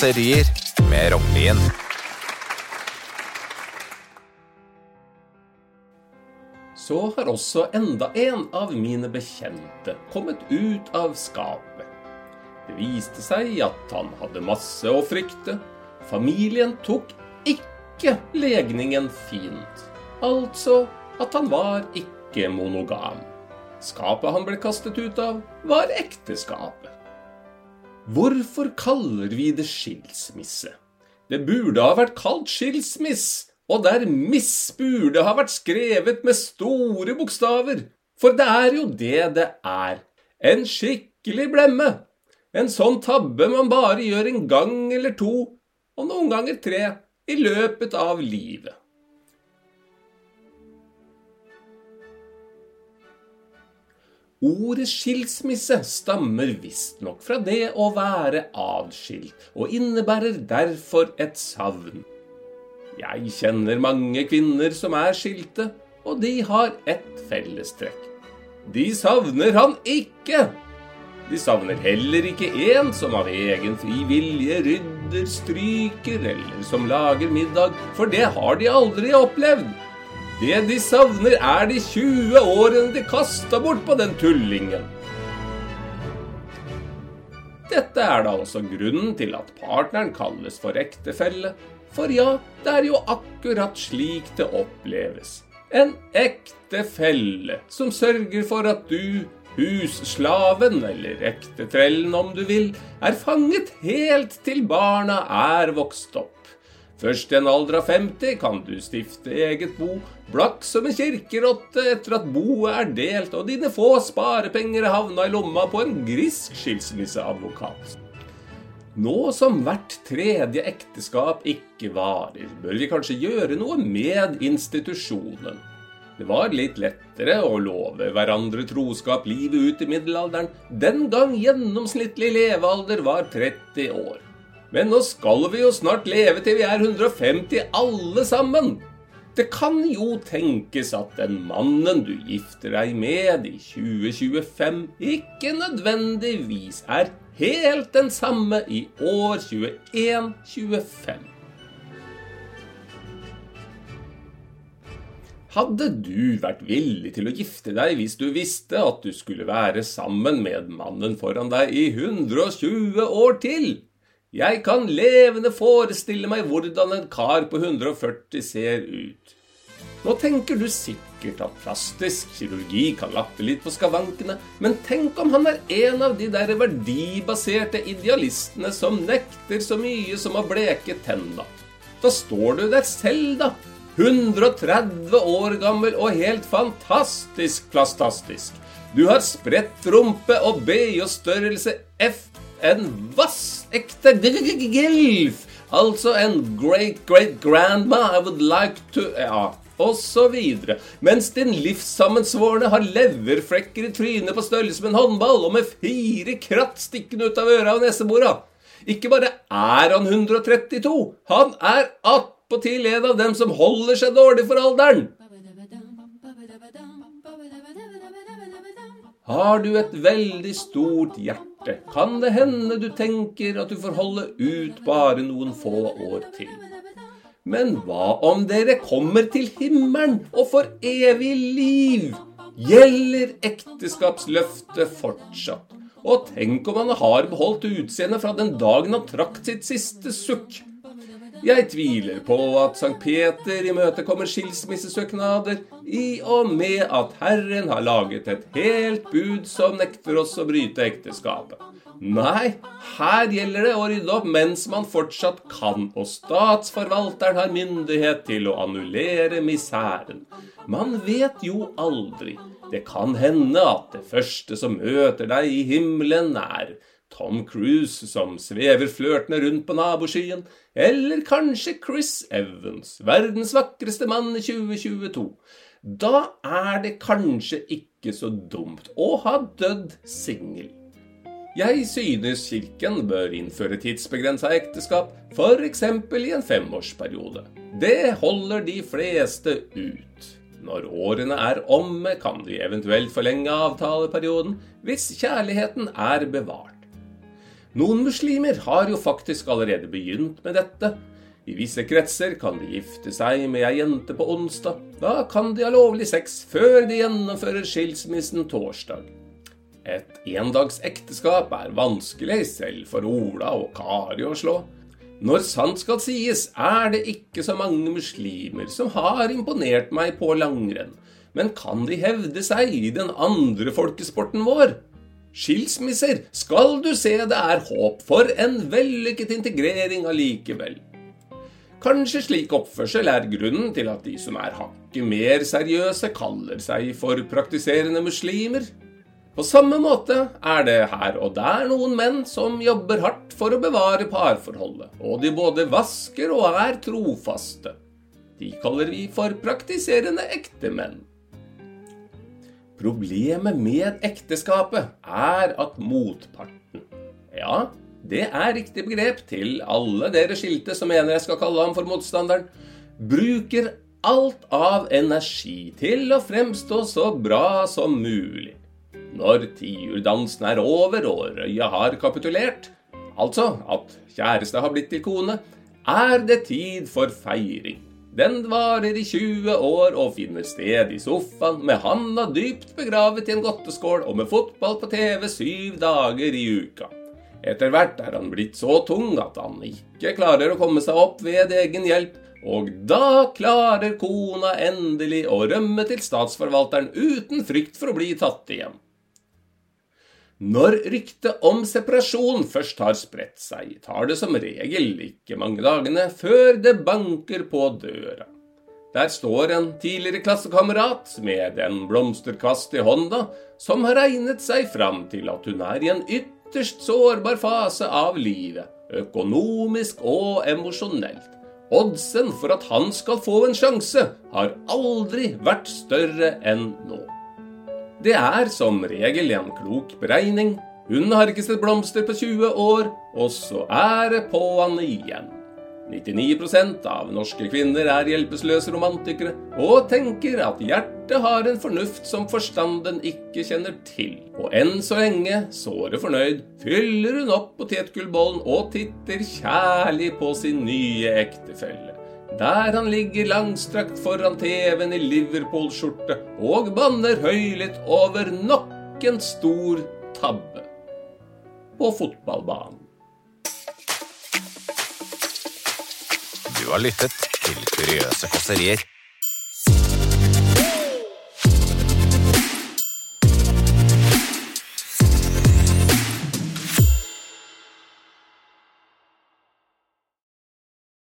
raserier med Rognlien. Så har også enda en av mine bekjente kommet ut av skapet. Det viste seg at han hadde masse å frykte. Familien tok ikke legningen fint. Altså at han var ikke monogam. Skapet han ble kastet ut av, var ekteskapet. Hvorfor kaller vi det skilsmisse? Det burde ha vært kalt skilsmiss, og der miss burde ha vært skrevet med store bokstaver. For det er jo det det er. En skikkelig blemme. En sånn tabbe man bare gjør en gang eller to, og noen ganger tre, i løpet av livet. Ordet skilsmisse stammer visstnok fra det å være adskilt, og innebærer derfor et savn. Jeg kjenner mange kvinner som er skilte, og de har ett fellestrekk. De savner han ikke! De savner heller ikke en som av egen fri vilje rydder, stryker eller som lager middag, for det har de aldri opplevd. Det de savner, er de 20 årene de kasta bort på den tullingen. Dette er da også grunnen til at partneren kalles for ektefelle, for ja, det er jo akkurat slik det oppleves. En ektefelle som sørger for at du, husslaven, eller ektetrellen om du vil, er fanget helt til barna er vokst opp. Først i en alder av 50 kan du stifte eget bo, blakk som en kirkerotte etter at boet er delt og dine få sparepenger er havna i lomma på en grisk skilsmisseadvokat. Nå som hvert tredje ekteskap ikke varer, bør vi kanskje gjøre noe med institusjonen. Det var litt lettere å love hverandre troskap livet ut i middelalderen, den gang gjennomsnittlig levealder var 30 år. Men nå skal vi jo snart leve til vi er 150 alle sammen. Det kan jo tenkes at den mannen du gifter deg med i 2025, ikke nødvendigvis er helt den samme i år 2125. Hadde du vært villig til å gifte deg hvis du visste at du skulle være sammen med mannen foran deg i 120 år til? Jeg kan levende forestille meg hvordan en kar på 140 ser ut. Nå tenker du sikkert at plastisk kirurgi kan lappe litt på skavankene, men tenk om han er en av de der verdibaserte idealistene som nekter så mye som å bleke tenna. Da står du der selv, da. 130 år gammel og helt fantastisk plastastisk. Du har spredt rumpe og BJ-størrelse F en vassekte gilf. Altså en great great grandma I would like to Ja, videre. Mens din livssammensvorne har leverflekker i trynet på størrelse med en håndball og med fire kratt stikkende ut av øra og nesebora. Ikke bare er han 132, han er attpåtil en av dem som holder seg dårlig for alderen. Har du et veldig stort hjerte, kan det hende du tenker at du får holde ut bare noen få år til. Men hva om dere kommer til himmelen og får evig liv? Gjelder ekteskapsløftet fortsatt? Og tenk om han har beholdt utseendet fra den dagen han trakk sitt siste sukk. Jeg tviler på at Sankt Peter imøtekommer skilsmissesøknader, i og med at Herren har laget et helt bud som nekter oss å bryte ekteskapet. Nei, her gjelder det å rydde opp mens man fortsatt kan, og statsforvalteren har myndighet til å annullere misæren. Man vet jo aldri. Det kan hende at det første som møter deg i himmelen, er Tom Cruise som svever flørtende rundt på naboskyen, eller kanskje Chris Evans, verdens vakreste mann i 2022. Da er det kanskje ikke så dumt å ha dødd singel. Jeg synes kirken bør innføre tidsbegrensa ekteskap, f.eks. i en femårsperiode. Det holder de fleste ut. Når årene er omme, kan de eventuelt forlenge avtaleperioden hvis kjærligheten er bevart. Noen muslimer har jo faktisk allerede begynt med dette. I visse kretser kan de gifte seg med ei jente på onsdag. Da kan de ha lovlig sex før de gjennomfører skilsmissen torsdag. Et endags ekteskap er vanskelig selv for Ola og Kari å slå. Når sant skal sies, er det ikke så mange muslimer som har imponert meg på langrenn. Men kan de hevde seg i den andre folkesporten vår? Skilsmisser skal du se det er håp for en vellykket integrering allikevel. Kanskje slik oppførsel er grunnen til at de som er hakket mer seriøse, kaller seg for praktiserende muslimer. På samme måte er det her og der noen menn som jobber hardt for å bevare parforholdet, og de både vasker og er trofaste. De kaller vi for praktiserende ektemenn. Problemet med ekteskapet er at motparten Ja, det er riktig begrep til alle dere skilte som mener jeg skal kalle ham for motstanderen. Bruker alt av energi til å fremstå så bra som mulig. Når tiurdansen er over og røya har kapitulert, altså at kjæreste har blitt til kone, er det tid for feiring. Den varer i 20 år og finner sted i sofaen med handa dypt begravet i en godteskål og med fotball på TV syv dager i uka. Etter hvert er han blitt så tung at han ikke klarer å komme seg opp ved egen hjelp, og da klarer kona endelig å rømme til statsforvalteren uten frykt for å bli tatt igjen. Når ryktet om separasjon først har spredt seg, tar det som regel ikke mange dagene før det banker på døra. Der står en tidligere klassekamerat med en blomsterkvast i hånda, som har regnet seg fram til at hun er i en ytterst sårbar fase av livet, økonomisk og emosjonelt. Oddsen for at han skal få en sjanse, har aldri vært større enn nå. Det er som regel en klok beregning. Hun har ikke sett blomster på 20 år, og så er det på'n igjen. 99% av norske kvinner er hjelpeløse romantikere og tenker at hjertet har en fornuft som forstanden ikke kjenner til. Og enn så lenge, såre fornøyd, fyller hun opp potetgullbollen og titter kjærlig på sin nye ektefelle der han ligger langstrakt foran TV-en i Liverpool-skjorte og banner høylytt over nok en stor tabbe på fotballbanen. Du har lyttet til Kuriøse kåserier